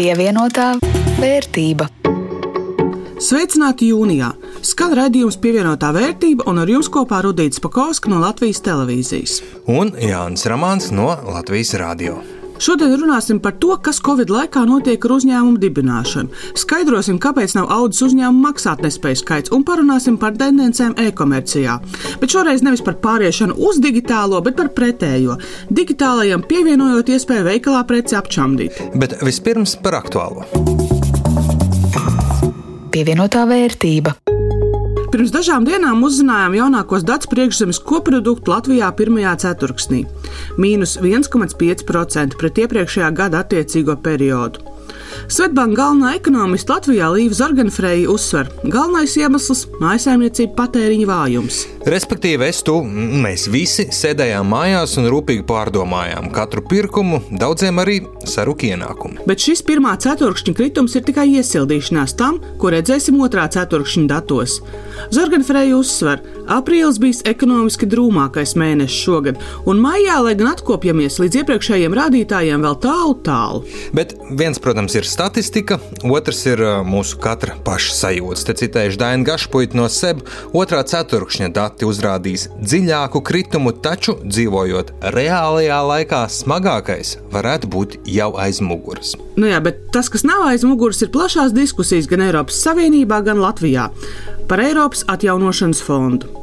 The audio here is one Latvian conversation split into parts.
Pievienotā vērtība. Sveicināti jūnijā! Skan redzējums pievienotā vērtība, un ar jums kopā Rudīts Pakauska no Latvijas televīzijas. Un Jānis Ramāns no Latvijas radio. Šodien runāsim par to, kas Covid laikā notiek ar uzņēmumu dibināšanu. Skaidrosim, kāpēc nav audzis uzņēmumu maksātnespējas skaits, un parunāsim par tendencēm e-komercijā. Bet šoreiz nevis par pāriešanu uz digitālo, bet par pretējo. Digitālajam pievienojot iespēju veikalā preci apčamdīt. Bet vispirms par aktuālo. Pievienotā vērtība. Pirms dažām dienām uzzinājām jaunākos datus priekšzemes koproduktu Latvijā pirmajā ceturksnī - mīnus 1,5% pret iepriekšējā gada attiecīgo periodu. Svetbanka galvenā ekonomista Latvijā Līva Zorganfreja uzsver, galvenais iemesls - mājsaimniecību patēriņa vājums. Respektīvi, es tu, mēs visi sēdējām mājās un rūpīgi pārdomājām katru pirkumu, daudziem arī sarūk ienākumu. Bet šis pirmā ceturkšņa kritums ir tikai iesildīšanās tam, ko redzēsim otrā ceturkšņa datos. Zorganfreja uzsver, aprīlis bijis ekonomiski drūmākais mēnesis šogad, un maijā, lai gan atkopjamies līdz iepriekšējiem rādītājiem, vēl tālu, tālu. Bet viens, protams, ir statistika, otrs ir mūsu katra paša sajūta. Te citējuši Dainu Gašpuitu no SEB, otrā ceturkšņa dati uzrādīs dziļāku kritumu, taču dzīvojot reālajā laikā, smagākais varētu būt jau aiz muguras. Nu jā, bet tas, kas nav aiz muguras, ir plašās diskusijas gan Eiropas Savienībā, gan Latvijā par Eiropas atjaunošanas fondu.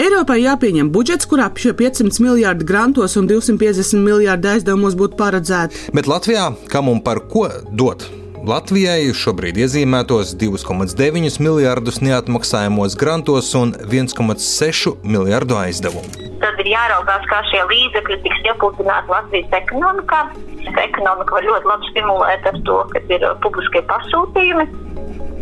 Eiropai jāpieņem budžets, kurā šie 500 miljardi grantos un 250 miljardi aizdevumos būtu paredzēti. Bet Latvijā kam un par ko dot? Latvijai šobrīd iezīmētos 2,9 miljardus neatmaksājamos grantos un 1,6 miljardu aizdevumu. Tad ir jāraugās, kā šie līdzekļi tiks iepludināti Latvijas ekonomikā. Ekonomika var ļoti labi stimulēt ar to, ka ir publiskie pasūtījumi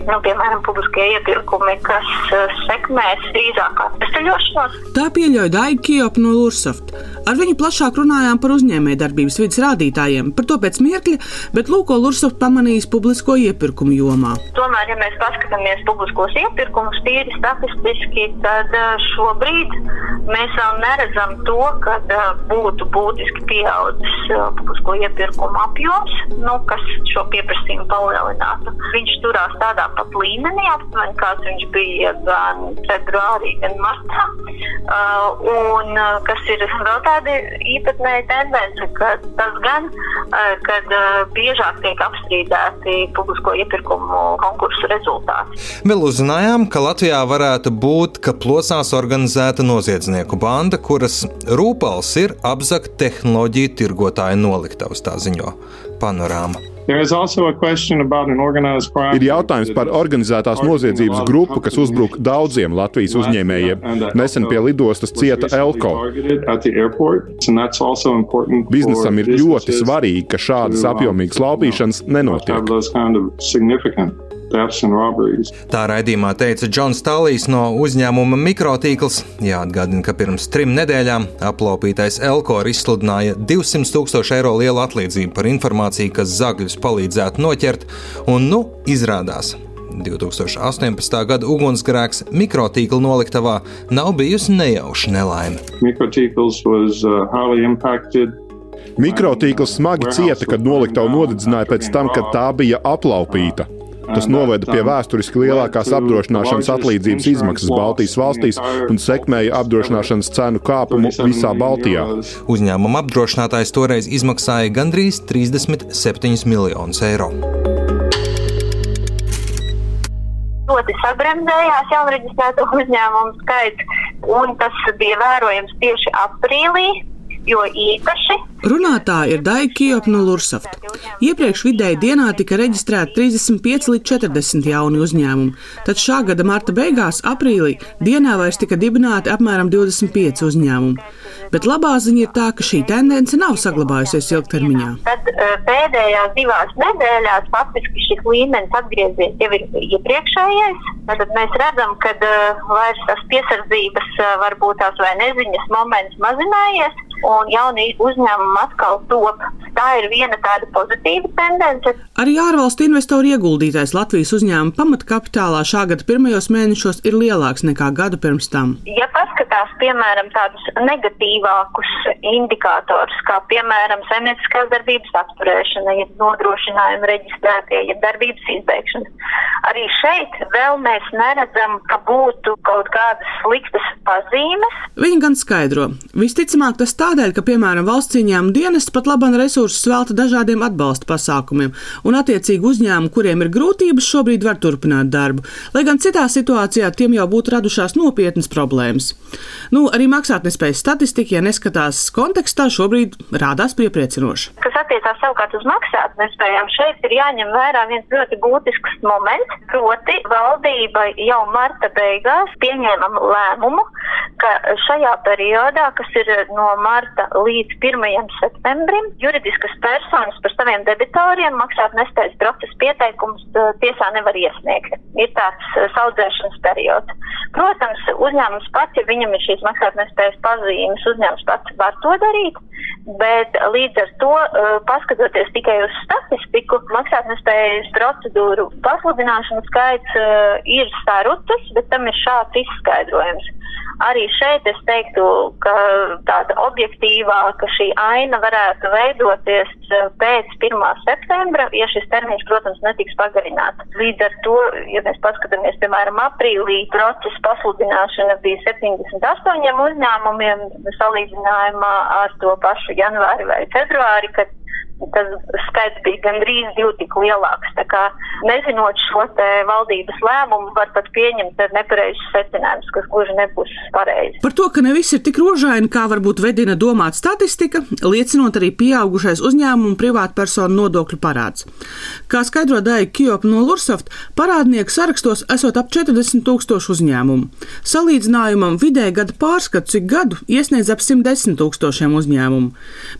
nu, piemēram, publiskie iepirkumi, kas uh, sekmēs drīzāk atvesaļošanos. Tā pieļauj Daiga Kjopa no Lursoft. Ar viņu plašāk runājām par uzņēmējdarbības vidas rādītājiem, par to pēc mirkļa, bet Lūko Lursoft pamanījis publisko iepirkumu jomā. Tomēr, ja mēs paskatāmies publiskos iepirkumus tīri statistiski, tad uh, šobrīd mēs vēl neredzam to, ka uh, būtu būtiski pieaudzis publisko iepirkumu apjoms, nu, kas šo pieprasījumu palielinātu. Viņš turās tādā pat līmenī, aptuveni kāds viņš bija gan februārī, gan martā. Uh, un uh, kas ir vēl tāda īpatnēja tendence, ka tas gan, uh, kad uh, biežāk tiek apstrīdēti publisko iepirkumu konkursu rezultāti. Vēl uzzinājām, ka Latvijā varētu būt, ka plosās organizēta noziedznieku banda, kuras rūpals ir apzakt tehnoloģiju tirgotāju noliktavas, tā ziņo panorāma. Ir jautājums par organizētās noziedzības grupu, kas uzbruk daudziem Latvijas uzņēmējiem. Nesen pie lidostas cieta Elko. Biznesam ir ļoti svarīgi, ka šādas apjomīgas laupīšanas nenotiek. Tā raidījumā teica Džons Stālijs no uzņēmuma mikrotīkls. Jāatgādina, ka pirms trim nedēļām aplaupītais Elkor izsludināja 200 tūkstošu eiro lielu atlīdzību par informāciju, kas zagļus palīdzētu noķert, un nu izrādās. 2018. gada ugunsgrēks mikrotīkla noliktavā nav bijusi nejauša nelaime. Mikrotīkls smagi cieta, kad noliktavu nodedzināja pēc tam, kad tā bija aplaupīta. Tas noveda pie vēsturiski lielākās apdrošināšanas atlīdzības izmaksas Baltijas valstīs un sekmēja apdrošināšanas cenu kāpumu visā Baltijā. Uzņēmuma apdrošinātājs toreiz izmaksāja gandrīz 37 miljonus eiro. Ļoti sabremzējās jaunreģistrēto uzņēmumu skaits, un tas bija vērojams tieši aprīlī, jo īpaši Runātāja ir Daija Kijop no Lursaft. Iepriekš vidēji dienā tika reģistrēti 35 līdz 40 jauni uzņēmumi, tad šā gada marta beigās, aprīlī, dienā vairs tika dibināti apmēram 25 uzņēmumi. Bet labā ziņa ir tā, ka šī tendence nav saglabājusies ilgtermiņā. Tad pēdējās divās nedēļās faktiski šis līmenis atgriezies jau ir iepriekšējais. Tad mēs redzam, ka vairs tas piesardzības, varbūt tās vai neziņas moments mazinājies, un jaunie uzņēmumi atkal top. Tā ir viena tāda pozitīva tendence. Arī ārvalstu investoru ieguldītais Latvijas uzņēmuma pamatkapitālā šā gada pirmajos mēnešos ir lielāks nekā gadu pirms tam. Ja paskatās skatās, piemēram, tādus negatīvākus indikātorus, kā piemēram saimnieciskās darbības apturēšana, ja nodrošinājuma reģistrētie, ja darbības izbeigšana. Arī šeit vēl mēs neredzam, ka būtu kaut kādas sliktas pazīmes. Viņi gan skaidro. Visticamāk, tas tādēļ, ka, piemēram, valsts cīņām dienests pat labam resursus velta dažādiem atbalsta pasākumiem, un attiecīgi uzņēmumi, kuriem ir grūtības, šobrīd var turpināt darbu, lai gan citā situācijā tiem jau būtu radušās nopietnas problēmas. Nu, arī maksātnespējas statistika, ja neskatās kontekstā, šobrīd rādās piepriecinoši. Kas attiecās savukārt uz maksātnespējām, šeit ir jāņem vērā viens ļoti būtisks moments, proti valdība jau marta beigās pieņēma lēmumu, ka šajā periodā, kas ir no marta līdz 1. septembrim, juridiskas personas par saviem debitoriem maksātnespējas procesa pieteikumus tiesā nevar iesniegt. Ir tāds saudzēšanas periods. Protams, uzņēmums pats, ja viņam ir šīs maksātnespējas pazīmes, uzņēmums pats var to darīt, bet līdz ar to, paskatoties tikai uz statistiku, maksātnespējas procedūru pasludināšanu skaits ir sarucis, bet tam ir šāds izskaidrojums. Arī šeit es teiktu, ka tāda objektīvāka šī aina varētu veidoties pēc 1. septembra, ja šis termiņš, protams, netiks pagarināts. Līdz ar to, ja mēs paskatāmies, piemēram, aprīlī procesa pasludināšana bija 78 uzņēmumiem salīdzinājumā ar to pašu janvāri vai februāri, kad tas skaits bija gandrīz divi tik lielāks. Tā kā nezinot šo valdības lēmumu, var pat pieņemt nepareizus secinājumus, kas gluži nebūs pareizi. Par to, ka ne viss ir tik rožaini, kā varbūt vedina domāt statistika, liecinot arī pieaugušais uzņēmumu un privātpersonu nodokļu parāds. Kā skaidro Daija Kjopa no Lursoft, parādnieku sarakstos esot ap 40 tūkstošu uzņēmumu. Salīdzinājumam vidēji gada pārskatu cik gadu iesniedz ap 110 tūkstošiem uzņēmumu,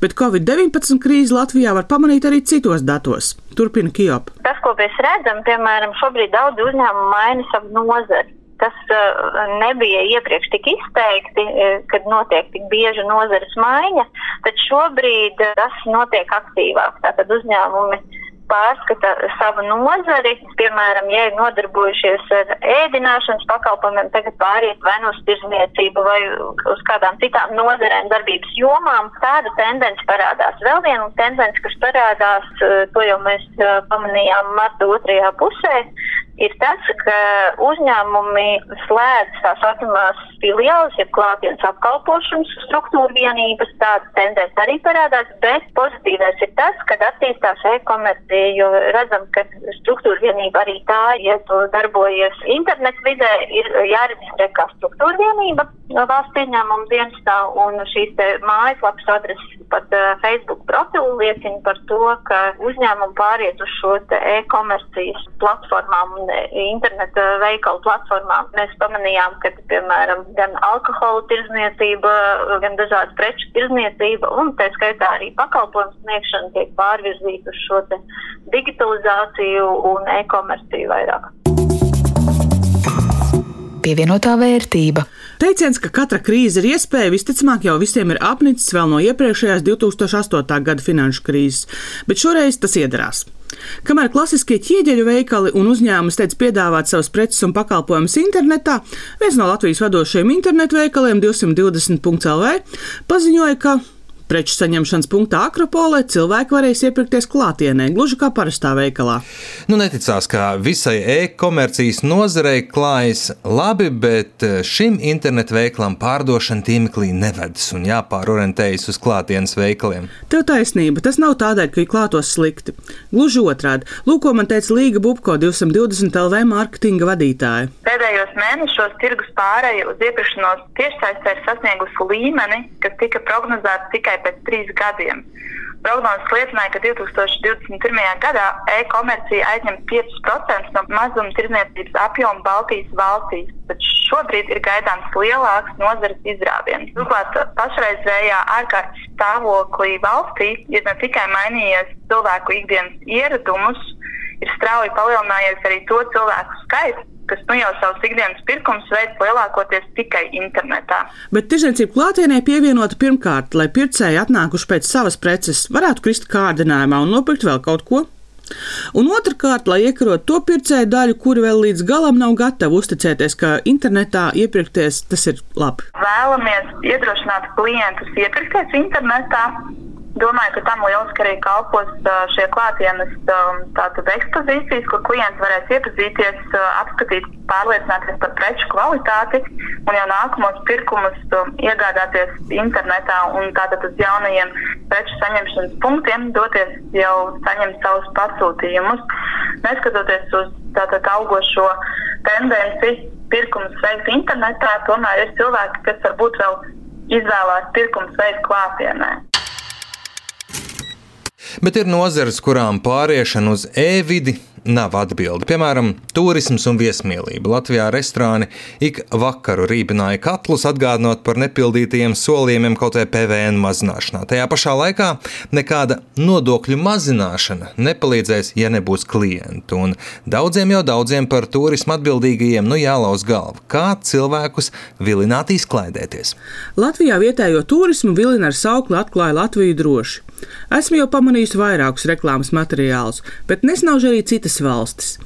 bet Covid-19 krīze Latvijā var pamanīt arī citos datos. Turpina Kijop. Tas, ko mēs redzam, piemēram, šobrīd daudz uzņēmumu maina savu nozari. Tas uh, nebija iepriekš tik izteikti, kad notiek tik bieža nozares maiņa, tad šobrīd tas notiek aktīvāk. Tātad uzņēmumi pārskata savu nozari, piemēram, ja ir nodarbojušies ar ēdināšanas pakalpojumiem, tagad pāriet vai nu uz tirzniecību vai uz kādām citām nozarēm darbības jomām. Tāda tendence parādās. Vēl viena tendence, kas parādās, to jau mēs pamanījām marta otrajā pusē, ir tas, ka uzņēmumi slēdz tā saucamās filiāles, jeb klātienes apkalpošanas struktūra vienības, tāda tendence arī parādās, bet pozitīvais ir tas, ka attīstās e-komercija, jo redzam, ka struktūra vienība arī tā, ja tu darbojies internetu vidē, ir jāreģistrē kā struktūra vienība valsts pieņēmuma dienestā, un šīs mājaslapas adreses pat uh, Facebook profilu liecina par to, ka uzņēmumi pāriet uz šo e-komercijas platformām un interneta veikalu platformām. Mēs pamanījām, ka, piemēram, gan alkohola tirzniecība, gan dažādu preču tirzniecība un tā skaitā arī pakalpojumu sniegšana tiek pārvirzīta uz šo digitalizāciju un e-komerciju vairāk. Pievienotā vērtība. Teiciens, ka katra krīze ir iespēja, visticamāk jau visiem ir apnicis vēl no iepriekšējās 2008. gada finanšu krīzes, bet šoreiz tas iedarās. Kamēr klasiskie ķieģeļu veikali un uzņēmumi steidz piedāvāt savus preces un pakalpojumus internetā, viens no Latvijas vadošajiem internetu veikaliem 220.lv paziņoja, ka Preču saņemšanas punktā Akropolē cilvēki varēs iepirkties klātienē, gluži kā parastā veikalā. Nu, neticās, ka visai e-komercijas nozarei klājas labi, bet eh, šim internetu veikalam pārdošana tīmeklī nevedas un jāpārorientējas uz klātienes veikaliem. Tev taisnība, tas nav tādēļ, ka ir klātos slikti. Gluži otrādi, lūk, ko man teica Līga Bubko 220 LV mārketinga vadītāja. Pēdējos mēnešos tirgus pārēja uz iepirkšanos tiešsaistē ir sasniegusi līmeni, kas tika prognozēts tikai tikai pēc trīs gadiem. Prognozes liecināja, ka 2021. gadā e-komercija aizņem 5% no mazumtirdzniecības apjoma Baltijas valstīs, bet šobrīd ir gaidāms lielāks nozares izrāviens. Turklāt pašreizējā ārkārtas stāvoklī valstī ir ne tikai mainījies cilvēku ikdienas ieradumus, ir strauji palielinājies arī to cilvēku skaits, kas nu jau savus ikdienas pirkumus veids lielākoties tikai internetā. Bet tirzniecība klātienē pievienota pirmkārt, lai pircēji atnākuši pēc savas preces varētu krist kārdinājumā un nopirkt vēl kaut ko. Un otrkārt, lai iekarot to pircēju daļu, kuri vēl līdz galam nav gatavi uzticēties, ka internetā iepirkties tas ir labi. Vēlamies iedrošināt klientus iepirkties internetā. Domāju, ka tam lieliski arī kalpos šie klātienes ekspozīcijas, kur klienti varēs iepazīties, apskatīt, pārliecināties par preču kvalitāti un jau nākamos pirkumus iegādāties internetā un tātad uz jaunajiem preču saņemšanas punktiem doties jau saņemt savus pasūtījumus. Neskatoties uz tātad augošo tendenci pirkumus veikt internetā, tomēr ir cilvēki, kas varbūt vēl izvēlās pirkumus veikt klātienē. Bet ir nozares, kurām pāriešana uz e-vidi nav atbildi. Piemēram, turisms un viesmīlība. Latvijā restorāni ik vakaru rībināja katlus, atgādinot par nepildītajiem solījumiem kaut vai PVN mazināšanā. Tajā pašā laikā nekāda nodokļu mazināšana nepalīdzēs, ja nebūs klientu. Un daudziem jau daudziem par turismu atbildīgajiem nu jālauz galva. Kā cilvēkus vilināt izklaidēties? Latvijā vietējo turismu vilina ar saukli atklāja Latviju droši. Esmu jau pamanījusi vairākus reklāmas materiālus, bet nesnauž arī citas valstis.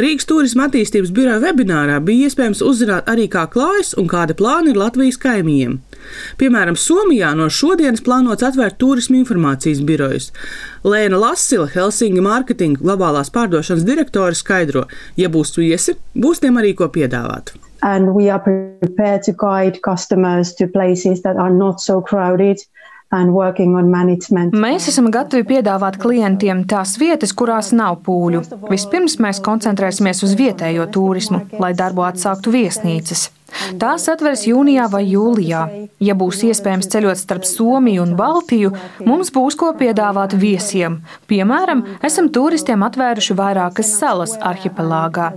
Rīgas turisma attīstības biroja webinārā bija iespējams uzzināt arī, kā klājas un kāda plāna ir Latvijas kaimiņiem. Piemēram, Somijā no šodienas plānots atvērt turisma informācijas birojus. Lēna Lasila, Helsinki mārketinga globālās pārdošanas direktore, skaidro, ja būs viesi, būs tiem arī ko piedāvāt. And we are prepared to guide customers to places that are not so crowded. Mēs esam gatavi piedāvāt klientiem tās vietas, kurās nav pūļu. Vispirms mēs koncentrēsimies uz vietējo turismu, lai darbu atsāktu viesnīcas. Tās atveras jūnijā vai jūlijā. Ja būs iespējams ceļot starp Somiju un Baltiju, mums būs ko piedāvāt viesiem. Piemēram, esam turistiem atvēruši vairākas salas arhipelāgā.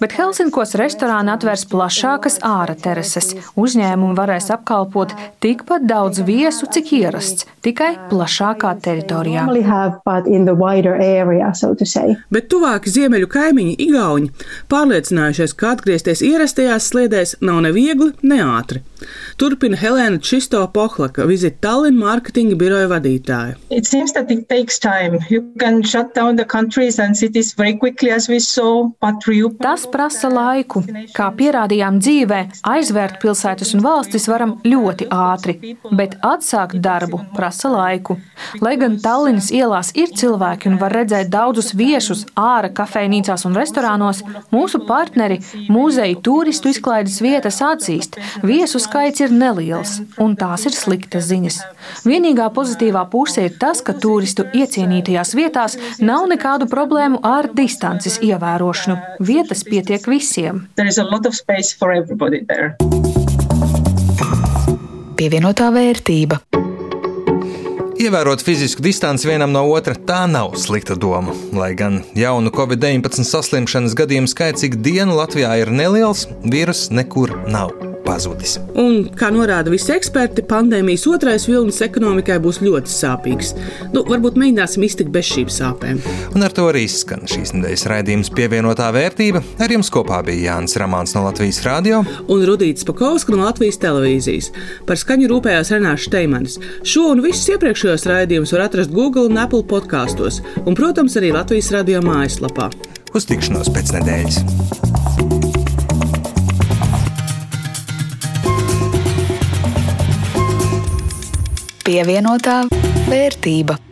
Bet Helsinkos restorāni atvērs plašākas ārā terases. Uzņēmumi varēs apkalpot tikpat daudz viesu, cik ierasts, tikai plašākā teritorijā. Bet tuvāk ziemeļu kaimiņi Igauni pārliecinājušies, ka atgriezties ierastajās sliedēs nav nav ne viegli, ne ātri. Turpina Helēna Čisto Pohlaka, vizita Tallinn mārketinga biroja vadītāja. Tas prasa laiku. Kā pierādījām dzīvē, aizvērt pilsētas un valstis varam ļoti ātri, bet atsākt darbu prasa laiku. Lai gan Tallinas ielās ir cilvēki un var redzēt daudzus viešus ārā kafejnīcās un restorānos, mūsu partneri, muzeji, turistu izklaides vietas, tas atzīst, viesu skaits ir neliels, un tās ir sliktas ziņas. Vienīgā pozitīvā puse ir tas, ka turistu iecienītajās vietās nav nekādu problēmu ar distances ievērošanu. Vietas pietiek visiem. Pievienotā vērtība. Ievērot fizisku distanci vienam no otra, tā nav slikta doma. Lai gan jaunu Covid-19 saslimšanas gadījumu skaits ik dienu Latvijā ir neliels, vīruss nekur nav pazudis. Un, kā norāda visi eksperti, pandēmijas otrais vilnis ekonomikai būs ļoti sāpīgs. Nu, varbūt mēģināsim iztikt bez šīm sāpēm. Un ar to arī izskan šīs nedēļas raidījums pievienotā vērtība. Ar jums kopā bija Jānis Ramāns no Latvijas Rādio un Rudīts Pakausks no Latvijas televīzijas. Par skaņu rūpējās Renāša Steimanis. Šo un visus iepriekšējos raidījumus var atrast Google un Apple podkastos, un, protams, arī Latvijas radio mājaslapā. Uz tikšanos pēc nedēļas! Pievienotā vērtība.